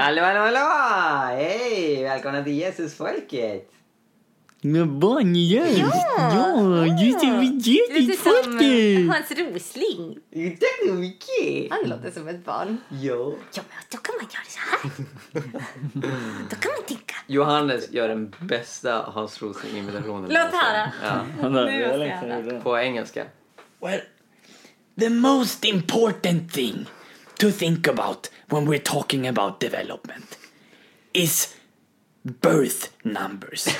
Hallå, hallå, hallå! Hej! Välkomna till Jesusfolket! Men Bonnier! Ja, just det, vi Lite som! Hans Rosling. Tack så mycket! Han låter som ett barn. Ja. Ja, men då kan man göra så här. då kan man tänka. Johannes gör den bästa Hans Rosling-imitationen. Låt höra. Ja, Han Nu måste jag på engelska. Well, the most important thing to think about when we're talking about development is birth numbers.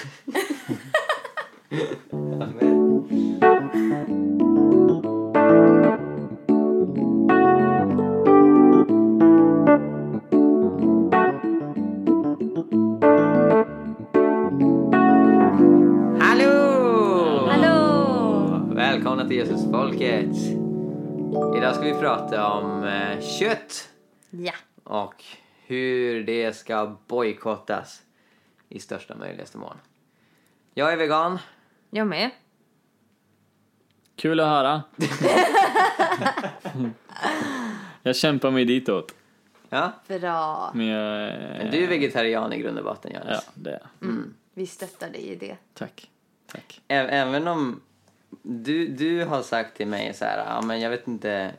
Hallå! Hallå! Välkomna till Jesusfolket! Idag ska vi prata om eh, kött Ja. och hur det ska bojkottas i största möjligaste mån. Jag är vegan. Jag med. Kul att höra. jag kämpar mig ditåt. Ja, Bra. Men jag, men du är vegetarian i grund och botten, Johannes. Ja, det är jag. Mm. Vi stöttar dig i det. Tack. Tack. Ä- Även om du, du har sagt till mig så här, ja men jag vet inte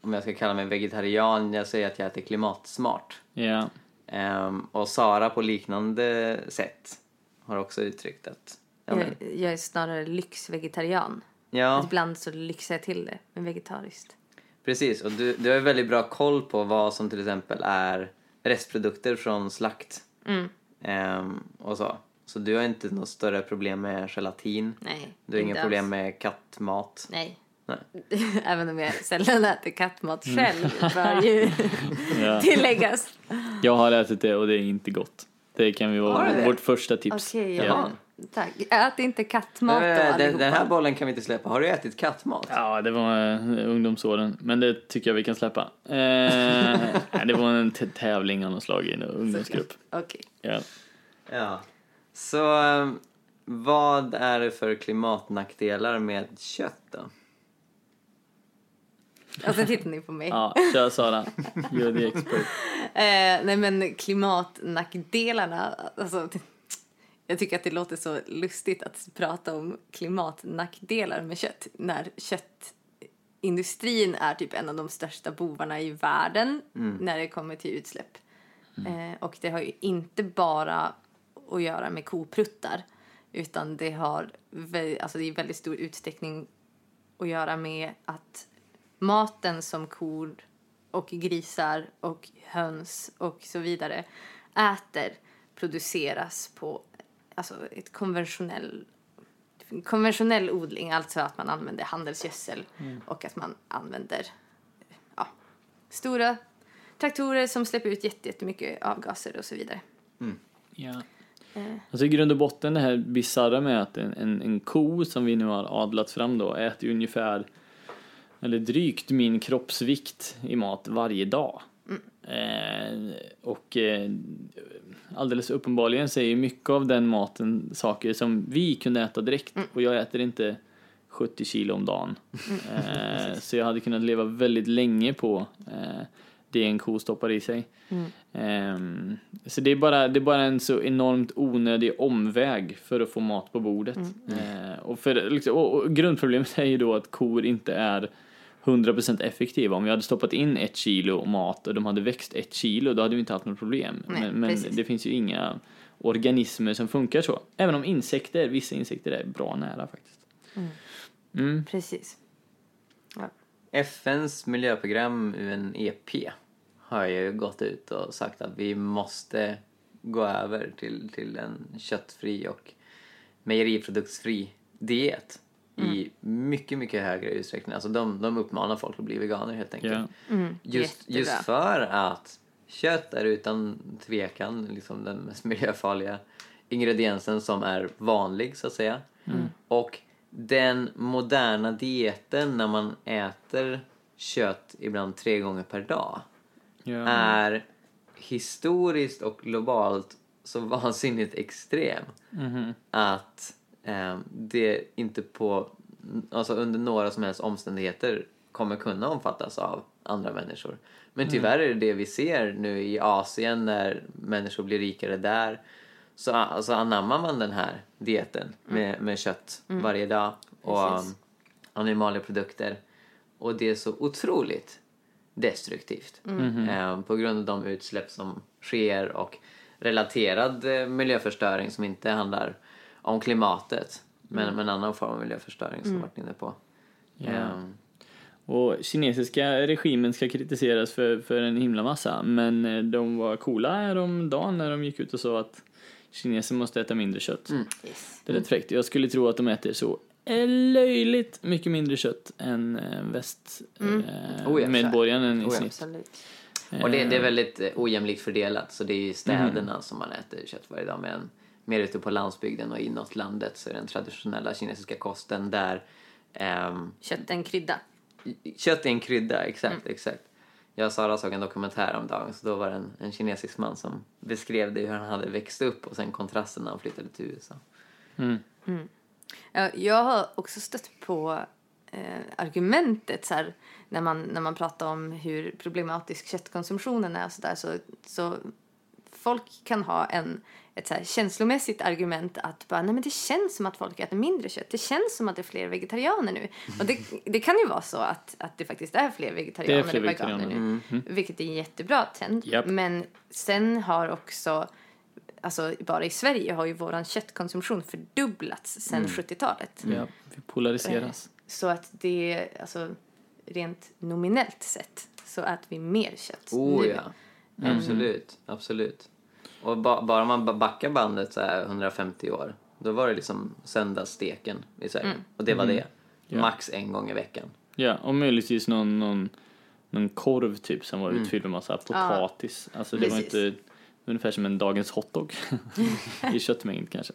om jag ska kalla mig vegetarian, jag säger att jag äter klimatsmart. Ja. Ehm, och Sara på liknande sätt har också uttryckt att, ja, men, Jag, jag är snarare lyxvegetarian. ja Att Ibland så lyxar jag till det med vegetariskt. precis. Och du, du har ju väldigt bra koll på vad som till exempel är restprodukter från slakt. Mm. Ehm, och så. Så du har inte något större problem med gelatin. Nej. Du har inga inte problem alls. med kattmat. Nej. Nej. Även om jag sällan äter kattmat själv, bör ju Ja. tilläggas. Jag har ätit det och det är inte gott. Det kan vi vara vårt första tips. Okej, ja. ja. Tack. Ät inte kattmat då Men, den, den här bollen kan vi inte släppa. Har du ätit kattmat? Ja, det var eh, ungdomsåren, men det tycker jag vi kan släppa. Eh, det var en tävling av något slag i en ungdomsgrupp. Okej. Ja. Ja. Så vad är det för klimatnackdelar med kött då? Och så tittar ni på mig. ja, kör Sara. You're the expert. Eh, nej men klimatnackdelarna, alltså, jag tycker att det låter så lustigt att prata om klimatnackdelar med kött när köttindustrin är typ en av de största bovarna i världen när det kommer till utsläpp. Eh, och det har ju inte bara att göra med kopruttar utan det har alltså det är väldigt stor utsträckning att göra med att maten som kor och grisar och höns och så vidare äter produceras på alltså ett konventionell konventionell odling, alltså att man använder handelsgödsel och att man använder ja, stora traktorer som släpper ut jätte- jättemycket avgaser och så vidare. Ja. Eh. Alltså i grund och botten det här bisarra med att en, en, en ko som vi nu har adlat fram då äter ju ungefär eller drygt min kroppsvikt i mat varje dag. Eh, och eh, alldeles uppenbarligen så är ju mycket av den maten saker som vi kunde äta direkt och jag äter inte 70 kilo om dagen. Eh, så jag hade kunnat leva väldigt länge på eh, det en ko stoppar i sig. Ehm, så det är, bara, det är bara en så enormt onödig omväg för att få mat på bordet. Eh, och, för, liksom, och, och grundproblemet är ju då att kor inte är 100% effektiva. Om vi hade stoppat in ett kilo mat och de hade växt ett kilo, då hade vi inte haft något problem. Nej, men men det finns ju inga organismer som funkar så. Även om insekter, vissa insekter är bra nära faktiskt. Mm. Precis. Ja. FNs miljöprogram UNEP har ju gått ut och sagt att vi måste gå över till, till en köttfri och mejeriproduktsfri diet i mycket, mycket högre utsträckning. Alltså de, de uppmanar folk att bli veganer helt enkelt. Ja. Just, Jättebra. just för att kött är utan tvekan liksom den mest miljöfarliga ingrediensen som är vanlig så att säga. Och den moderna dieten när man äter kött ibland tre gånger per dag Ja. är historiskt och globalt så vansinnigt extrem att eh, det inte på, alltså under några som helst omständigheter kommer kunna omfattas av andra människor. Men tyvärr är det det vi ser nu i Asien när människor blir rikare där. Så alltså, anammar man den här dieten med, med kött varje dag och Precis. animalieprodukter. Och det är så otroligt destruktivt. Eh, på grund av de utsläpp som sker och relaterad eh, miljöförstöring som inte handlar om klimatet. Men, men en annan form av miljöförstöring som vi varit inne på. Eh, Och kinesiska regimen ska kritiseras för, för en himla massa, men eh, de var coola häromdagen när de gick ut och sa att kineser måste äta mindre kött. Yes. Det är rätt fräckt. Jag skulle tro att de äter så löjligt mycket mindre kött än eh, väst eh, Oh i Oh snitt. Absolut. Och det, det är väldigt eh, ojämlikt fördelat. Så det är i städerna som man äter kött varje dag. Men mer ute på landsbygden och inåt landet så är den traditionella kinesiska kosten där ehm, Kött är en krydda. kött är en krydda, exakt, exakt. Jag och Sara såg en dokumentär om dagen så då var det en, en kinesisk man som beskrev det hur han hade växt upp och sen kontrasten när han flyttade till USA. Ja, Jag har också stött på eh, argumentet så här, när, man, när man pratar om hur problematisk köttkonsumtionen är och så där, så, så folk kan ha en, ett så känslomässigt argument att bara, nej men det känns som att folk äter mindre kött. Det känns som att det är fler vegetarianer nu. Och det, det kan ju vara så att, att det faktiskt är fler vegetarianer Det är fler veganer vegetarianer. nu. Vilket är en jättebra trend. Japp. Men sen har också Alltså bara i Sverige har ju våran köttkonsumtion fördubblats sedan 70-talet. Ja, vi polariseras. Så att det, alltså rent nominellt sett, så äter vi mer kött Oh nu. ja, absolut, absolut. Och ba, bara man ba- backar bandet så här 150 år, då var det liksom söndagssteken i Sverige. Och det var det. Ja. Max en gång i veckan. Ja, och möjligtvis någon, någon, någon korv typ som var utfylld med massa potatis. Alltså det var Precis. inte ungefär som en dagens hotdog i köttmängd kanske.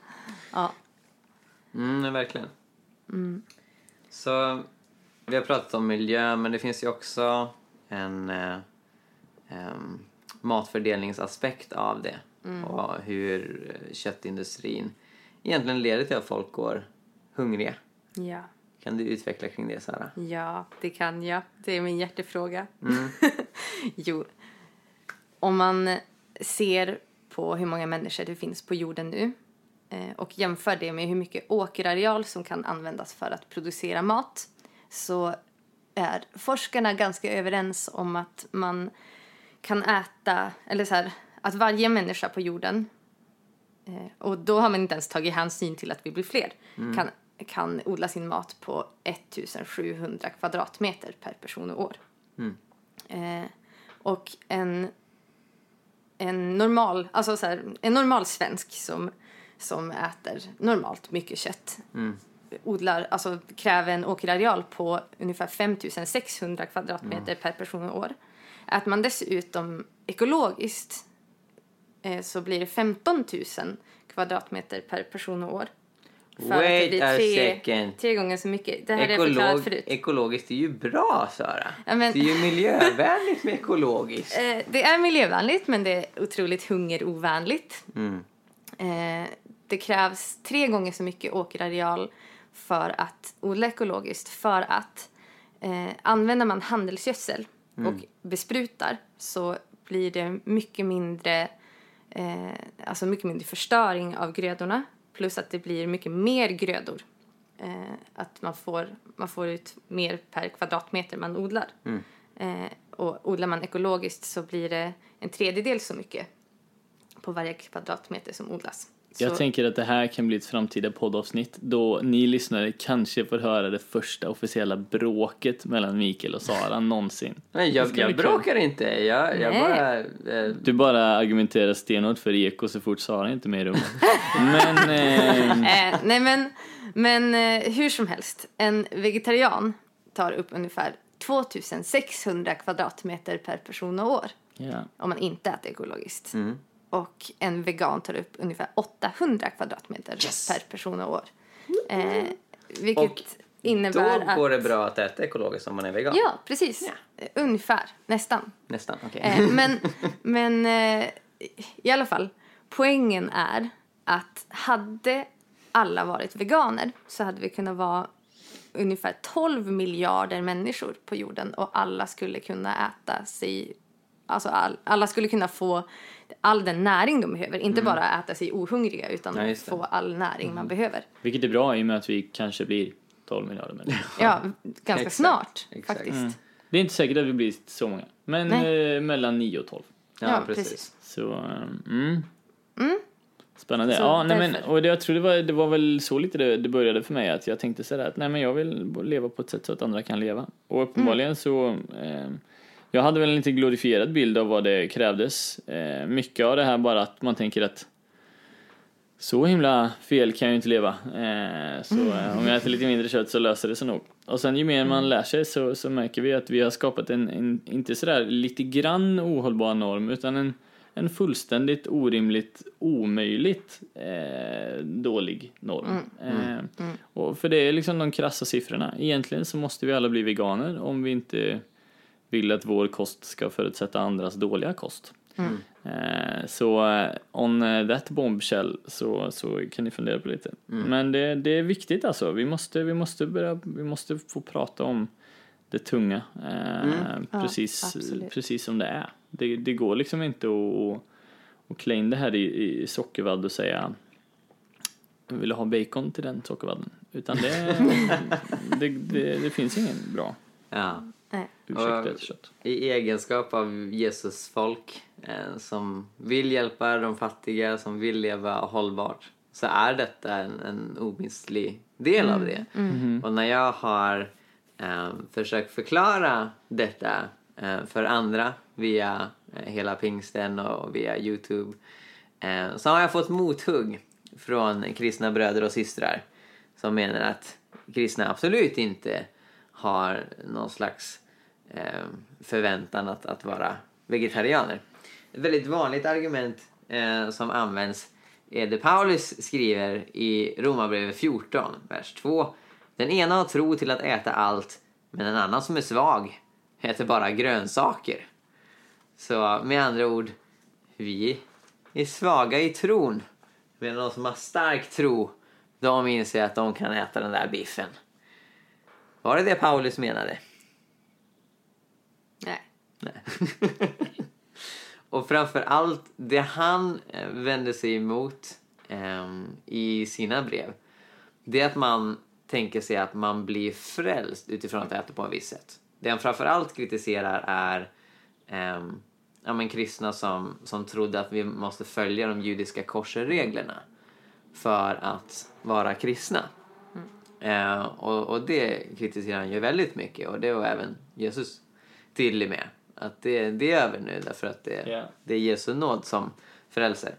Ja, Mm, verkligen. Så vi har pratat om miljö, men det finns ju också en eh, em, matfördelningsaspekt av det. Och hur eh, köttindustrin egentligen leder till att folk går hungriga. ja, Kan du utveckla kring det, Sara? ja, det kan jag. Det är min hjärtefråga. Mm. jo, om man ser på hur många människor det finns på jorden nu eh, och jämför det med hur mycket åkerareal som kan användas för att producera mat så är forskarna ganska överens om att man kan äta, eller så här, att varje människa på jorden eh, och då har man inte ens tagit hänsyn till att vi blir fler, kan, kan odla sin mat på 1700 kvadratmeter per person och år. Eh, och en, en normal, alltså så här, en normal svensk som, som äter normalt mycket kött odlar, alltså kräver en åkerareal på ungefär 5600 kvadratmeter per person och år. Äter man dessutom ekologiskt eh, så blir det 15 000 kvadratmeter per person och år. För att det Wait blir a tre, second. tre gånger så mycket. Det här Ekolog, förut. ekologiskt är ju bra, Sara. Ja, men- Det är ju miljövänligt med ekologiskt. Eh, det är miljövänligt men det är otroligt hungerovänligt. Mm. Eh, det krävs tre gånger så mycket åkerareal för att odla ekologiskt för att eh, använder man handelsgödsel och besprutar så blir det mycket mindre, eh, alltså mycket mindre förstöring av grödorna plus att det blir mycket mer grödor. Eh, att man får, man får ut mer per kvadratmeter man odlar. Eh, och odlar man ekologiskt så blir det en tredjedel så mycket på varje kvadratmeter som odlas. Jag så, tänker att det här kan bli ett framtida poddavsnitt då ni lyssnare kanske får höra det första officiella bråket mellan Mikael och Sara någonsin. Nej, jag, jag kul. bråkar inte. Jag, jag bara... Eh, Du bara argumenterar stenhårt för eko så fort Sara inte är med i rummet. Men, eh, Eh, nej men, men eh, hur som helst, en vegetarian tar upp ungefär 2600 kvadratmeter per person och år ja. om man inte äter ekologiskt. Mm. Och en vegan tar upp ungefär 800 kvadratmeter per person och år. Eh, vilket Och innebär då att... går det bra att äta ekologiskt om man är vegan? Ja, precis. Eh, Ungefär, nästan. Nästan, okej. Eh, men men eh, i alla fall, poängen är att hade alla varit veganer så hade vi kunnat vara ungefär 12 miljarder människor på jorden och alla skulle kunna äta sig, alltså all, alla skulle kunna få all den näring de behöver. Inte bara äta sig ohungriga utan Ja, få all näring man behöver. Vilket är bra i och med att vi kanske blir 12 miljarder människor. Ja, ganska Exakt, snart exakt. faktiskt. Det är inte säkert att vi blir så många. Men eh, mellan 9 och 12. Ja, Ja, precis. precis. Så, eh, mm. Spännande. Så ja, nej, men, och det, jag tror det var, det var väl så lite det, det började för mig. Att jag tänkte sådär att nej, men jag vill leva på ett sätt så att andra kan leva. Och uppenbarligen så eh, jag hade väl en lite glorifierad bild av vad det krävdes. Eh, mycket av det här bara att man tänker att så himla fel kan jag ju inte leva. Eh, så eh, om jag äter lite mindre kött så löser det sig nog. Och sen ju mer man lär sig så, så märker vi att vi har skapat en, en inte sådär lite grann ohållbar norm utan en, en fullständigt orimligt omöjligt eh, dålig norm. Eh, och för det är liksom de krassa siffrorna. Egentligen så måste vi alla bli veganer om vi inte vill att vår kost ska förutsätta andras dåliga kost. Eh, så eh, on eh, that bombshell så, så kan ni fundera på lite. Men det, det är viktigt alltså. Vi måste, vi, måste börja, vi måste få prata om det tunga. Eh, Ja, precis, absolut. precis som det är. Det, det går liksom inte att, klä in det här i, i sockervadd och säga vill du ha bacon till den sockervadden? Utan det, det, det, det finns ingen bra Ja. Nej. ursäkt att Och- äta kött. I egenskap av Jesus folk eh, som vill hjälpa de fattiga, som vill leva hållbart så är detta en, en omistlig del av det. Och när jag har eh, försökt förklara detta eh, för andra via eh, hela pingsten och via Youtube eh, så har jag fått mothugg från kristna bröder och systrar som menar att kristna absolut inte har någon slags eh, förväntan att, att vara vegetarianer. Ett väldigt vanligt argument eh, som används är det Paulus skriver i Romarbrevet 14, vers 2. Den ena har tro till att äta allt, men en annan som är svag äter bara grönsaker. Så med andra ord, vi är svaga i tron. Medan de som har stark tro, de inser att de kan äta den där biffen. Var det det Paulus menade? Nej. Och framför allt det han eh, vänder sig emot ehm, i sina brev. Det är att man tänker sig att man blir frälst utifrån att äta på ett visst sätt. Det han framför allt kritiserar är ehm, ja, men kristna som, som trodde att vi måste följa de judiska korserreglerna för att vara kristna. Eh, och, och det kritiserar han ju väldigt mycket och det var även Jesus tydlig med. Att det, det är över nu därför att det, Ja. det är Jesu nåd som frälser.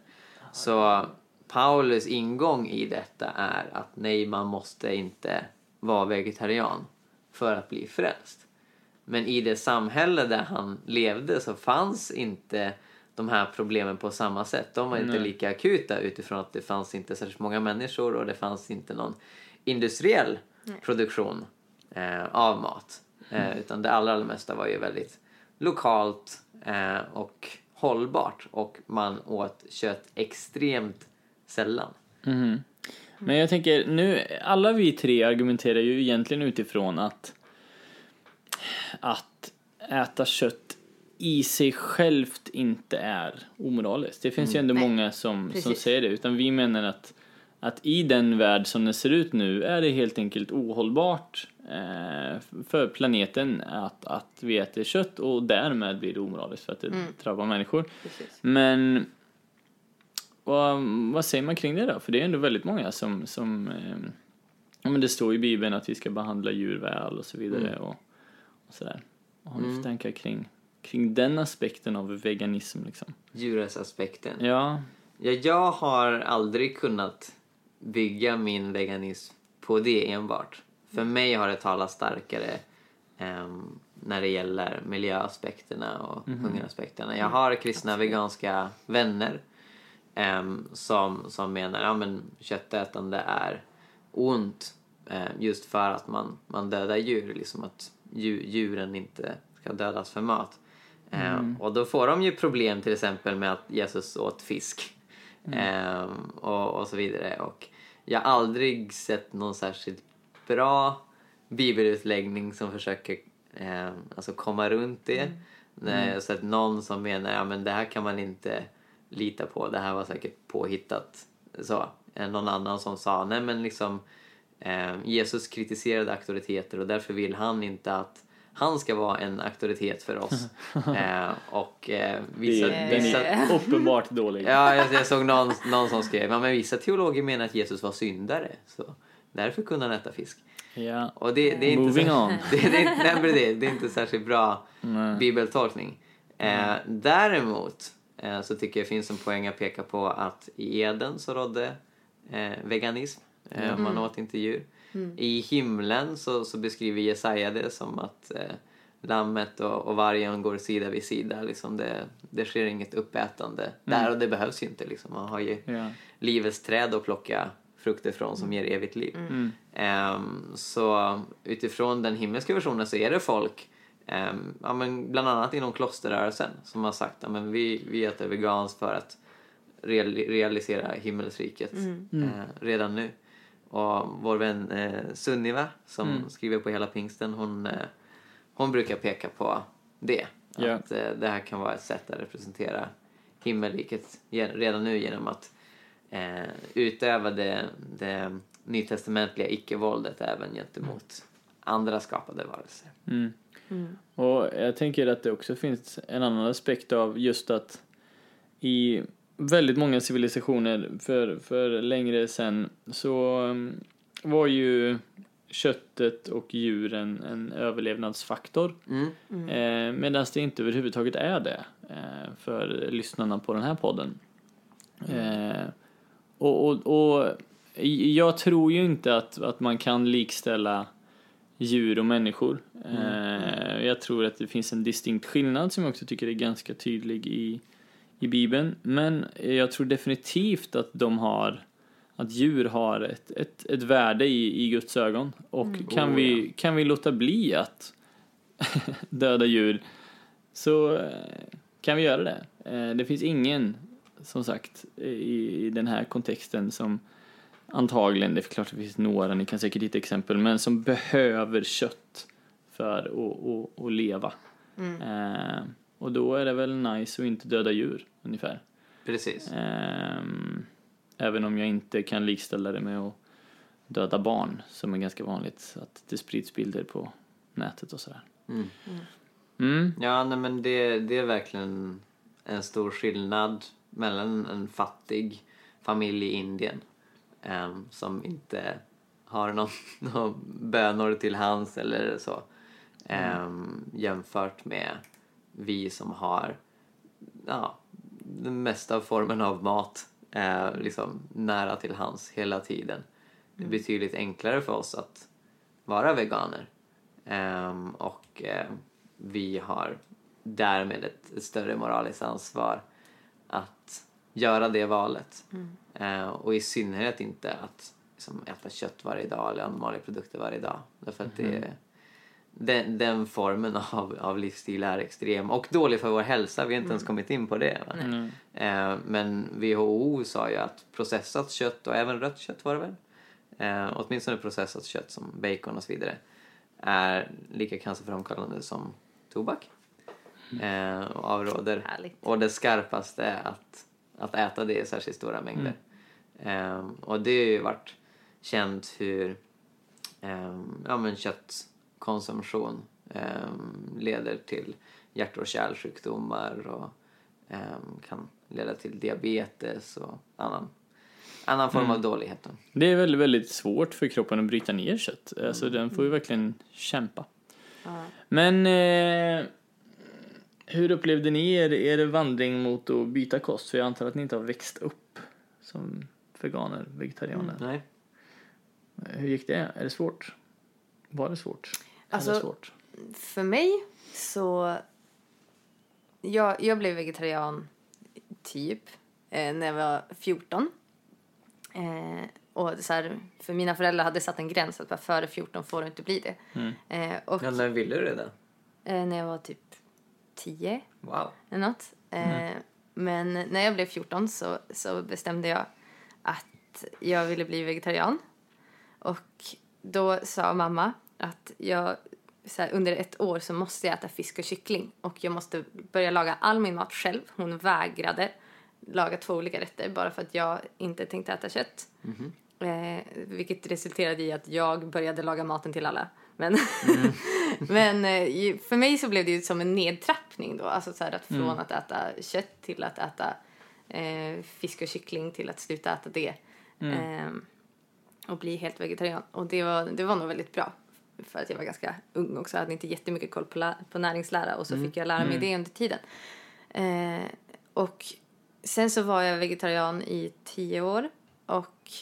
Så Paulus ingång i detta är att nej, man måste inte vara vegetarian för att bli frälst. Men i det samhälle där han levde så fanns inte de här problemen på samma sätt. De var inte Nej. lika akuta utifrån att det fanns inte särskilt många människor och det fanns inte någon industriell produktion eh, av mat. Eh, utan det allra, allra mesta var ju väldigt lokalt eh, och hållbart och man åt kött extremt sällan. Mhm. Men jag tänker nu, alla vi tre argumenterar ju egentligen utifrån att att äta kött i sig självt inte är omoraliskt. Det finns ju ändå Nej, många som, som säger det, utan vi menar att att i den värld som den ser ut nu är det helt enkelt ohållbart eh, för planeten att, att vi äter kött och därmed blir det omoraliskt för att det drabbar människor. Precis. Men vad, vad säger man kring det då? För det är ändå väldigt många som, som eh, ja men det står i bibeln att vi ska behandla djur väl och så vidare och, och sådär. Vad har ni för tankar kring, kring den aspekten av veganism liksom? Djurrättsaspekten. Ja, Ja, jag har aldrig kunnat bygga min veganism på det enbart. För mig har det talat starkare ehm, när det gäller miljöaspekterna och hungeraspekterna. Jag har kristna veganska vänner ehm, som, som menar att ja, köttätande är ont eh, just för att man, man dödar djur. Liksom att dju, djuren inte ska dödas för mat. Ehm, och då får de ju problem till exempel med att Jesus åt fisk. Ehm, och, och så vidare. Och jag har aldrig sett någon särskilt bra bibelutläggning som försöker eh, alltså komma runt det. Mm. Nej, Jag har sett någon som menar ja men det här kan man inte lita på, det här var säkert påhittat. Så. Någon annan som sa nej men liksom eh, Jesus kritiserade auktoriteter och därför vill han inte att han ska vara en auktoritet för oss. eh, och eh, vissa, Det är, den vissa, är uppenbart dålig. Ja, jag, jag såg någon, någon som skrev, men vissa teologer menar att Jesus var syndare. Så därför kunde han äta fisk. Ja. Och det, det är inte Moving så, on. Det, det, är inte- nej, men det, det är inte särskilt bra Nej. bibeltolkning. Eh, däremot eh, så tycker jag det finns en poäng att peka på att i Eden så rådde eh, veganism. Eh, Man åt inte djur. I himlen så, så beskriver Jesaja det som att eh, lammet och, och vargen går sida vid sida. Liksom det, det sker inget uppätande där och det behövs ju inte. Liksom. Man har ju Ja. livets träd att plocka frukter från som ger evigt liv. Mm. Ehm, så utifrån den himmelska versionen så är det folk, ehm, ja, men bland annat inom klosterrörelsen, som har sagt att vi, vi äter veganskt för att real, realisera himmelsriket eh, redan nu. Och vår vän eh, Sunniva som skriver på hela pingsten, hon, eh, hon brukar peka på det. Ja. Att eh, det här kan vara ett sätt att representera himmelriket redan nu genom att eh, utöva det, det nytestamentliga icke-våldet även gentemot andra skapade varelser. Mm. Och jag tänker att det också finns en annan aspekt av just att i väldigt många civilisationer för, för längre sen så um, var ju köttet och djuren en överlevnadsfaktor. Mm. Eh, Medan det inte överhuvudtaget är det eh, för lyssnarna på den här podden. Eh, och, och, och jag tror ju inte att, att man kan likställa djur och människor. Eh, jag tror att det finns en distinkt skillnad som jag också tycker är ganska tydlig i, i Bibeln. Men jag tror definitivt att de har att djur har ett, ett, ett värde i, i Guds ögon. Och kan, Oh, vi, kan vi låta bli att döda djur så eh, kan vi göra det. Eh, Det finns ingen, som sagt, i, i den här kontexten som antagligen, det är klart det finns några, ni kan säkert hitta exempel, men som behöver kött för att, att, att leva. Eh, och då är det väl nice att inte döda djur, ungefär. Precis. Ehm, även om jag inte kan likställa det med att döda barn, som är ganska vanligt, att det sprids bilder på nätet och sådär. Mm. Mm. Ja, nej, men det, det är verkligen en stor skillnad mellan en fattig familj i Indien ehm, som inte har någon, någon bönor till hands eller så ehm, jämfört med vi som har ja, den mesta formen av mat eh, liksom nära till hands hela tiden. Det är betydligt enklare för oss att vara veganer. Ehm, och eh, vi har därmed ett, ett större moraliskt ansvar att göra det valet. Eh, och i synnerhet inte att liksom, äta kött varje dag eller animalieprodukter varje dag. Därför att det, den, den formen av, av livsstil är extrem och dålig för vår hälsa. Vi har inte ens kommit in på det. Va? Eh, men WHO sa ju att processat kött och även rött kött var det väl? Eh, åtminstone processat kött som bacon och så vidare är lika cancerframkallande som tobak. Eh, och avråder Härligt. och det skarpaste är att, att äta det i särskilt stora mängder. Ehm, och det har ju varit känt hur ehm, ja, men köttkonsumtion ehm, leder till hjärt och kärlsjukdomar och ehm, kan leda till diabetes och annan, annan form av dålighet. Då. Det är väldigt, väldigt svårt för kroppen att bryta ner kött. Alltså Mm. den får ju verkligen kämpa. Ja. Men eh, hur upplevde ni er, er vandring mot att byta kost? För jag antar att ni inte har växt upp som veganer, vegetarianer. Nej. Hur gick det? Är det svårt? Var det svårt? Alltså- svårt? För mig så... Jag, jag blev vegetarian typ eh, när jag var 14. Eh, och så här, för mina föräldrar hade satt en gräns att bara före 14 får du inte bli det. Eh, och Ja, när ville du det eh, när jag var typ 10 Wow. eller något. Eh, Men när jag blev 14 så, så bestämde jag att jag ville bli vegetarian. Och då sa mamma att jag här, under ett år så måste jag äta fisk och kyckling och jag måste börja laga all min mat själv. Hon vägrade laga två olika rätter bara för att jag inte tänkte äta kött. Eh, vilket resulterade i att jag började laga maten till alla. Men, men eh, för mig så blev det som en nedtrappning då. Alltså så att från att äta kött till att äta eh, fisk och kyckling till att sluta äta det. Ehm, och bli helt vegetarian. Och det var, det var nog väldigt bra. För att jag var ganska ung också. Hade inte jättemycket koll på, på näringslära och så fick jag lära mig det under tiden. Eh, och sen så var jag vegetarian i tio år. Och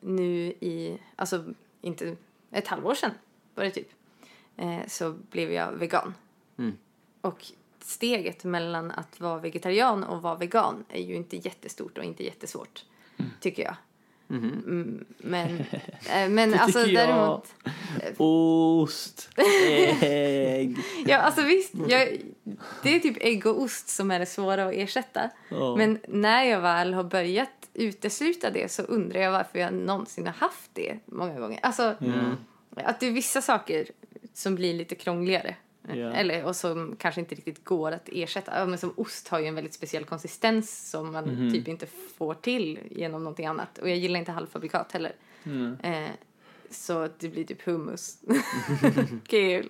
nu i, alltså inte ett halvår sedan var det typ. Eh, så blev jag vegan. Mm. Och steget mellan att vara vegetarian och vara vegan är ju inte jättestort och inte jättesvårt. Tycker jag. Mm, men eh, men alltså tycker jag. däremot. Ost, ägg. Ja, alltså visst. Jag, det är typ ägg och ost som är det svåra att ersätta. Ja. Men när jag väl har börjat utesluta det så undrar jag varför jag någonsin har haft det många gånger. Alltså, att det är vissa saker som blir lite krångligare. Ja. Eller, och som kanske inte riktigt går att ersätta. Ja, men som ost har ju en väldigt speciell konsistens som man Mhm. typ inte får till genom någonting annat. Och jag gillar inte halvfabrikat heller. Mm. Eh, så det blir typ hummus. Kul.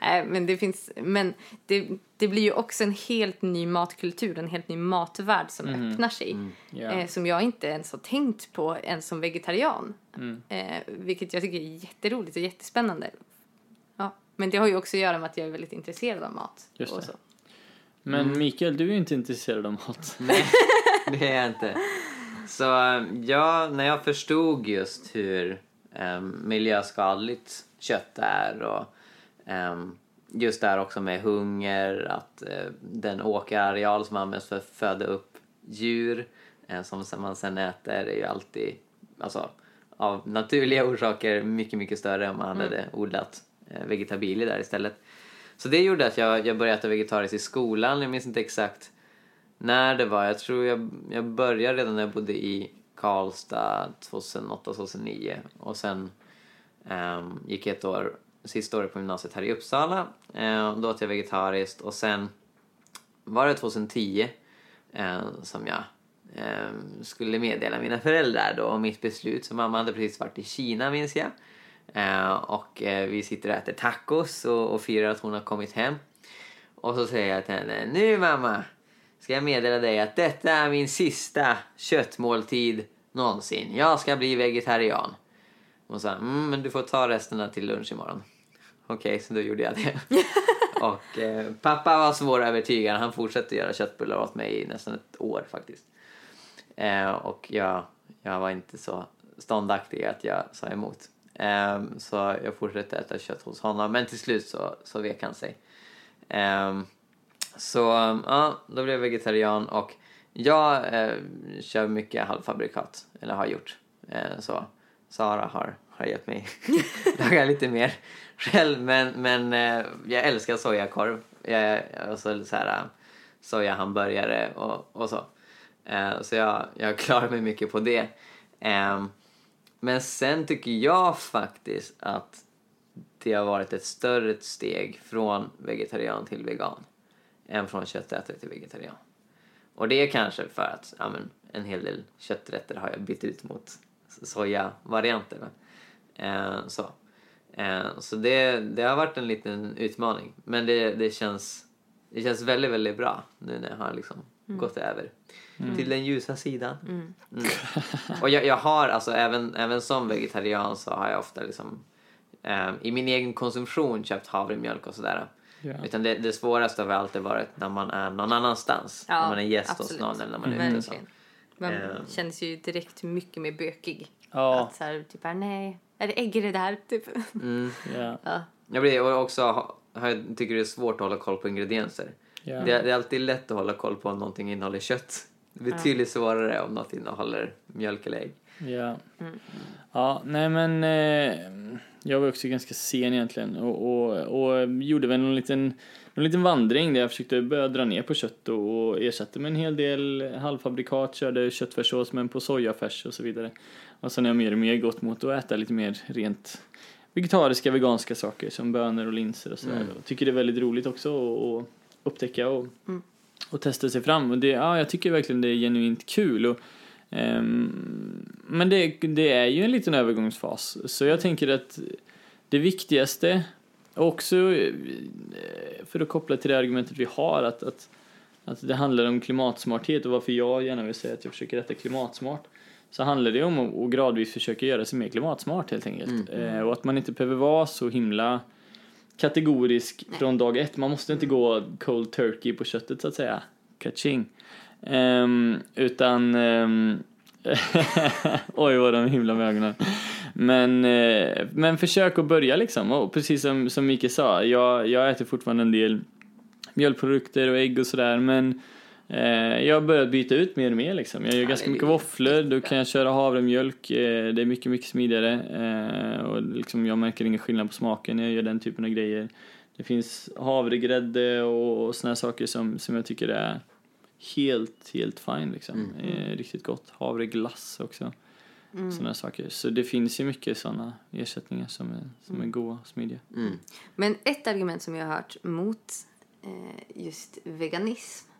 Nej, men det finns, men det, det blir ju också en helt ny matkultur, en helt ny matvärld som öppnar sig. Ja. Eh, som jag inte ens har tänkt på ens som vegetarian. Mm. Eh, vilket jag tycker är jätteroligt och jättespännande. Men det har ju också att göra med att jag är väldigt intresserad av mat. Just och det. så. Men Mikael, du är inte intresserad av mat. Nej, det är jag inte. Så ja, när jag förstod just hur um, miljöskadligt kött är och um, just där också med hunger, att eh, den åkerareal som används för att föda upp djur eh, som man sen äter är ju alltid, alltså av naturliga orsaker mycket, mycket större om man hade odlat Eh, vegetabilier där istället. Så det gjorde att jag, jag började äta vegetariskt i skolan, jag minns inte exakt när det var. Jag tror jag, jag började redan när jag bodde i Karlstad 2008-2009 och sen um, gick jag ett år, sista året på gymnasiet här i Uppsala. Eh, då åt jag vegetariskt och sen var det 2010 eh, som jag um, skulle meddela mina föräldrar då om mitt beslut. Så mamma hade precis varit i Kina minns jag. Eh, och eh, vi sitter och äter tacos och, och firar att hon har kommit hem. Och så säger jag till henne, nu mamma ska jag meddela dig att detta är min sista köttmåltid någonsin. Jag ska bli vegetarian. Hon sa, mm, men du får ta resterna till lunch imorgon. Okej, så då gjorde jag det. och eh, pappa var svårövertygad. Han fortsatte göra köttbullar åt mig i nästan ett år faktiskt. Eh, och jag, jag var inte så ståndaktig att jag sa emot. Um, så jag fortsatte äta kött hos honom, men till slut så, så vek han sig. Um, så ja, då blev jag vegetarian och jag uh, kör mycket halvfabrikat, eller har gjort. Uh, så Sara har, har hjälpt mig laga lite mer själv, men, men uh, jag älskar sojakorv. Jag, och så, så här, sojahamburgare och, och så. Så jag, jag klarar mig mycket på det. Um, men sen tycker jag faktiskt att det har varit ett större steg från vegetarian till vegan än från köttätare till vegetarian. Och det är kanske för att ja, men, en hel del kötträtter har jag bytt ut mot sojavarianter. va. Eh, så eh, så det, det har varit en liten utmaning. Men det, det, känns, det känns väldigt, väldigt bra nu när jag har liksom gått över till den ljusa sidan. Mm. Och jag, jag har alltså även, även som vegetarian så har jag ofta liksom eh, i min egen konsumtion köpt havremjölk och sådär. Ja. Utan det, det svåraste har väl alltid varit när man är någon annanstans. Ja, när man är gäst hos absolut. någon eller när man är ute. Så. Man Ehm. känns ju direkt mycket mer bökig. Ja. Att så här, typ, här, nej, är det ägg i det där? Typ. Mm. Ja. Ja. Jag blir och också jag tycker det är svårt att hålla koll på ingredienser. Ja. Det, det är alltid lätt att hålla koll på om någonting innehåller kött. Det är betydligt svårare om något innehåller mjölk eller ägg. Ja. Ja, nej men eh, jag var också ganska sen egentligen och, och, och gjorde väl någon liten, någon liten vandring där jag försökte börja dra ner på kött och, och ersatte med en hel del halvfabrikat, körde köttfärssås men på sojafärs och så vidare. Och sen har jag mer och mer gått mot att äta lite mer rent vegetariska, veganska saker som bönor och linser och sådär. Och tycker det är väldigt roligt också att- att upptäcka och, och testa sig fram. Och det, ja, jag tycker verkligen det är genuint kul. Och, ehm, men det, det är ju en liten övergångsfas. Så jag tänker att det viktigaste, också eh, för att koppla till det argumentet vi har, att, att, att det handlar om klimatsmarthet och varför jag gärna vill säga att jag försöker äta klimatsmart. Så handlar det om att gradvis försöka göra sig mer klimatsmart helt enkelt. Eh, och att man inte behöver vara så himla kategorisk från dag ett. Man måste inte gå cold turkey på köttet så att säga. Kaching. Ehm, utan... ehm, Oj vad de himlar med ögonen. Men, eh, men försök att börja liksom. Och precis som, som Mikael sa, jag, jag äter fortfarande en del mjölkprodukter och ägg och sådär men jag har börjat byta ut mer och mer liksom. Jag gör Ja, ganska mycket våfflor, då kan jag köra havremjölk, eh, det är mycket, mycket smidigare eh, och liksom jag märker ingen skillnad på smaken när jag gör den typen av grejer. Det finns havregrädde och, och såna här saker som, som jag tycker är helt, helt fine liksom. Eh, riktigt gott. Havreglass också. Mm. Sådana saker. Så det finns ju mycket sådana ersättningar som är, som är goda och smidiga. Mm. Men ett argument som jag har hört mot eh, just veganism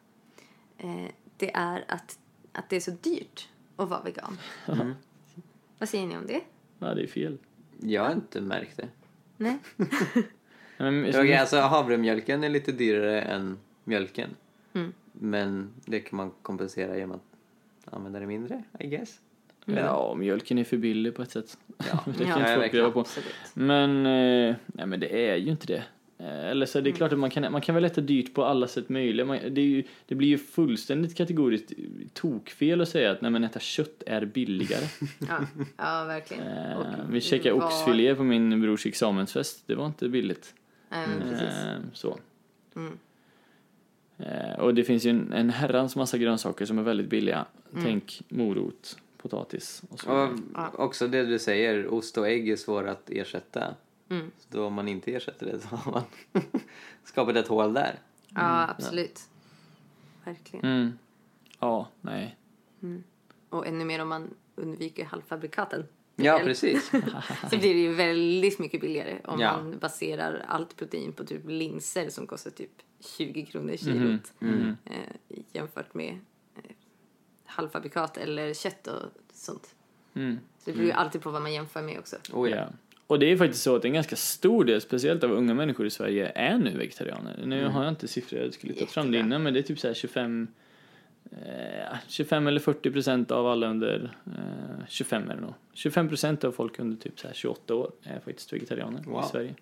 eh, det är att, att det är så dyrt att vara vegan. Vad säger ni om det? Ja, det är fel. Jag har inte märkt det. Nej? Men, Okej, alltså havremjölken är lite dyrare än mjölken. Mm. Men det kan man kompensera genom att använda det mindre, I guess. Ja, mjölken är för billig på ett sätt. Ja, det kan Ja, inte folk leva på. Absolut. Men, eh, nej, men det är ju inte det. Eh, Eller så är det Mm. klart att man kan, man kan väl äta dyrt på alla sätt möjliga. Man, det, är ju, det blir ju fullständigt kategoriskt tokfel att säga att nej, men äta kött är billigare. Ja, ja verkligen. Eh, Och vi käkade vad- oxfilé på min brors examensfest. Det var inte billigt. Nej, men precis. Eh, så. Mm. Eh, och det finns ju en, en herrans massa grönsaker som är väldigt billiga. Mm. Tänk morot, potatis och så Och också det du säger, ost och ägg är svåra att ersätta. Mm. Så då om man inte ersätter det så har man skapat ett hål där. Ja, absolut. Verkligen. Mm. Ja, nej. Och ännu mer om man undviker halvfabrikaten. Ja, precis. Så blir det ju väldigt mycket billigare om Ja. man baserar allt protein på typ linser som kostar typ 20 kronor kilot Mm. eh, jämfört med eh, halvfabrikat eller kött och sånt. Mm. Så det beror ju alltid på vad man jämför med också. Oh, ja. Ja. Och det är faktiskt så att en ganska stor del, speciellt av unga människor i Sverige, är nu vegetarianer. Nu har jag inte siffror, jag skulle ta fram det innan, men det är typ så här 25 eh, 25 eller 40 procent av alla under eh, 25 är det nog. 25 procent av folk under typ så här 28 år är faktiskt vegetarianer Wow. i Sverige.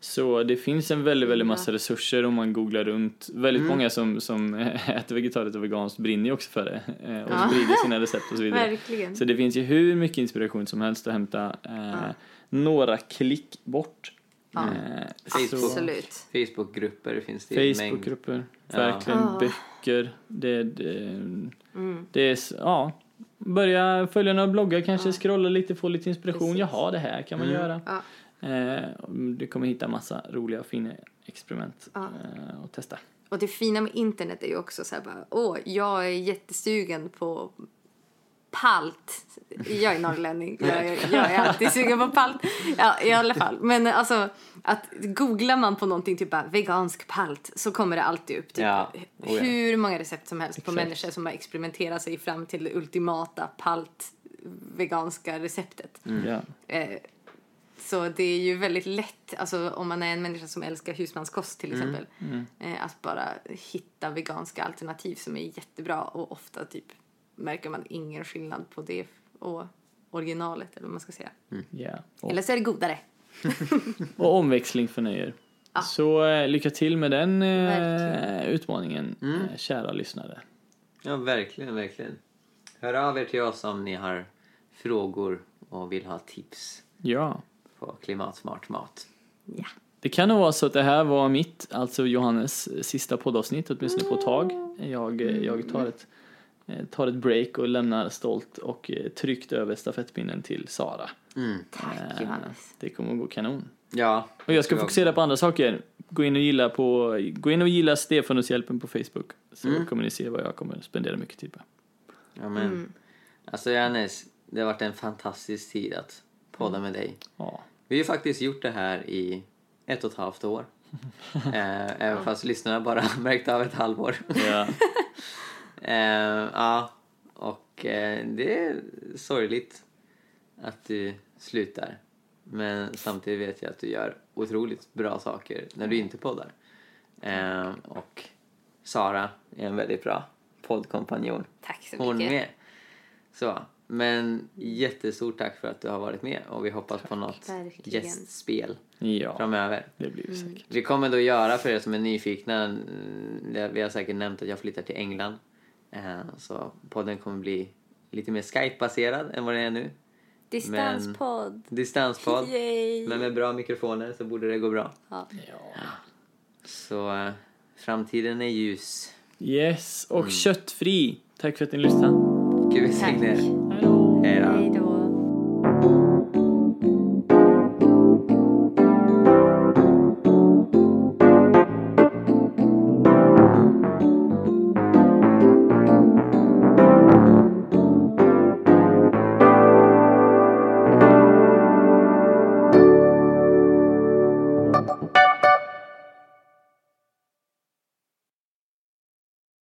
Så det finns en väldigt, väldigt massa resurser om man googlar runt. Väldigt många som, som äter vegetariskt och veganskt brinner ju också för det eh, och Ja. sprider sina recept och så vidare. Verkligen. Så det finns ju hur mycket inspiration som helst att hämta eh, några klick bort. Ja. Eh, Facebook. Absolut. Facebookgrupper finns det i mängd. Facebookgrupper, Ja. verkligen Ah. böcker. Det, det, Mm. det är, ja. Börja följa några bloggar, kanske scrolla lite, få lite inspiration. Precis. Jaha, det här kan man Mm. göra. Ja. Eh, du kommer hitta massa roliga och fina experiment Ja. eh, och testa. Och det fina med internet är ju också så här bara, åh, jag är jättesugen på palt. Jag är norrlänning, jag är, jag är alltid sugen på palt. Ja, i alla fall. Men alltså, att googlar man på någonting typ bara vegansk palt så kommer det alltid upp typ Ja. Oh, ja. hur många recept som helst på Exakt. människor som har experimenterat sig fram till det ultimata palt veganska receptet. Ja. Eh, så det är ju väldigt lätt, alltså om man är en människa som älskar husmanskost till exempel, Eh, att bara hitta veganska alternativ som är jättebra och ofta typ märker man ingen skillnad på det och originalet eller vad man ska säga. Ja. Och, Eller så är det godare. och omväxling förnöjer. Ja. Så eh, lycka till med den eh, utmaningen, eh, kära lyssnare. Ja, verkligen, verkligen. Hör av er till oss om ni har frågor och vill ha tips Ja. på klimatsmart mat. Ja. Det kan nog vara så att det här var mitt, alltså Johannes sista poddavsnitt, åtminstone på ett tag. Jag, eh, jag tar, ett, eh, tar ett break och lämnar stolt och eh, tryggt över stafettpinnen till Sara. Mm. Tack Eh, Johannes. Det kommer att gå kanon. Ja. Och jag ska var- fokusera på andra saker. Gå in och gilla, på, gå in och gilla Stefanushjälpen på Facebook. Så Mm. kommer ni se vad jag kommer spendera mycket tid på. Ja, men. Alltså Johannes, det har varit en fantastisk tid att podda med dig. Ja, Vi har ju faktiskt gjort det här i ett och ett halvt år. eh, även fast lyssnarna bara märkt av ett halvår. Ja. eh, ja, och eh, det är sorgligt att du slutar. Men samtidigt vet jag att du gör otroligt bra saker när du inte poddar. Eh, och Sara är en väldigt bra poddkompanjon. Tack så Hon mycket. med. Så, men jättestort tack för att du har varit med och vi hoppas på något verkligen. gästspel ja, framöver. det blir säkert. Vi kommer då göra för er som är nyfikna, det- vi har säkert nämnt att jag flyttar till England. Eh, Så podden kommer bli lite mer Skype-baserad än vad det är nu. Distanspodd. Distanspodd. Yay! Men med bra mikrofoner så borde det gå bra. Ja. Så eh, framtiden är ljus. Yes, och köttfri. Tack för att ni lyssnade. Gud välsigne er.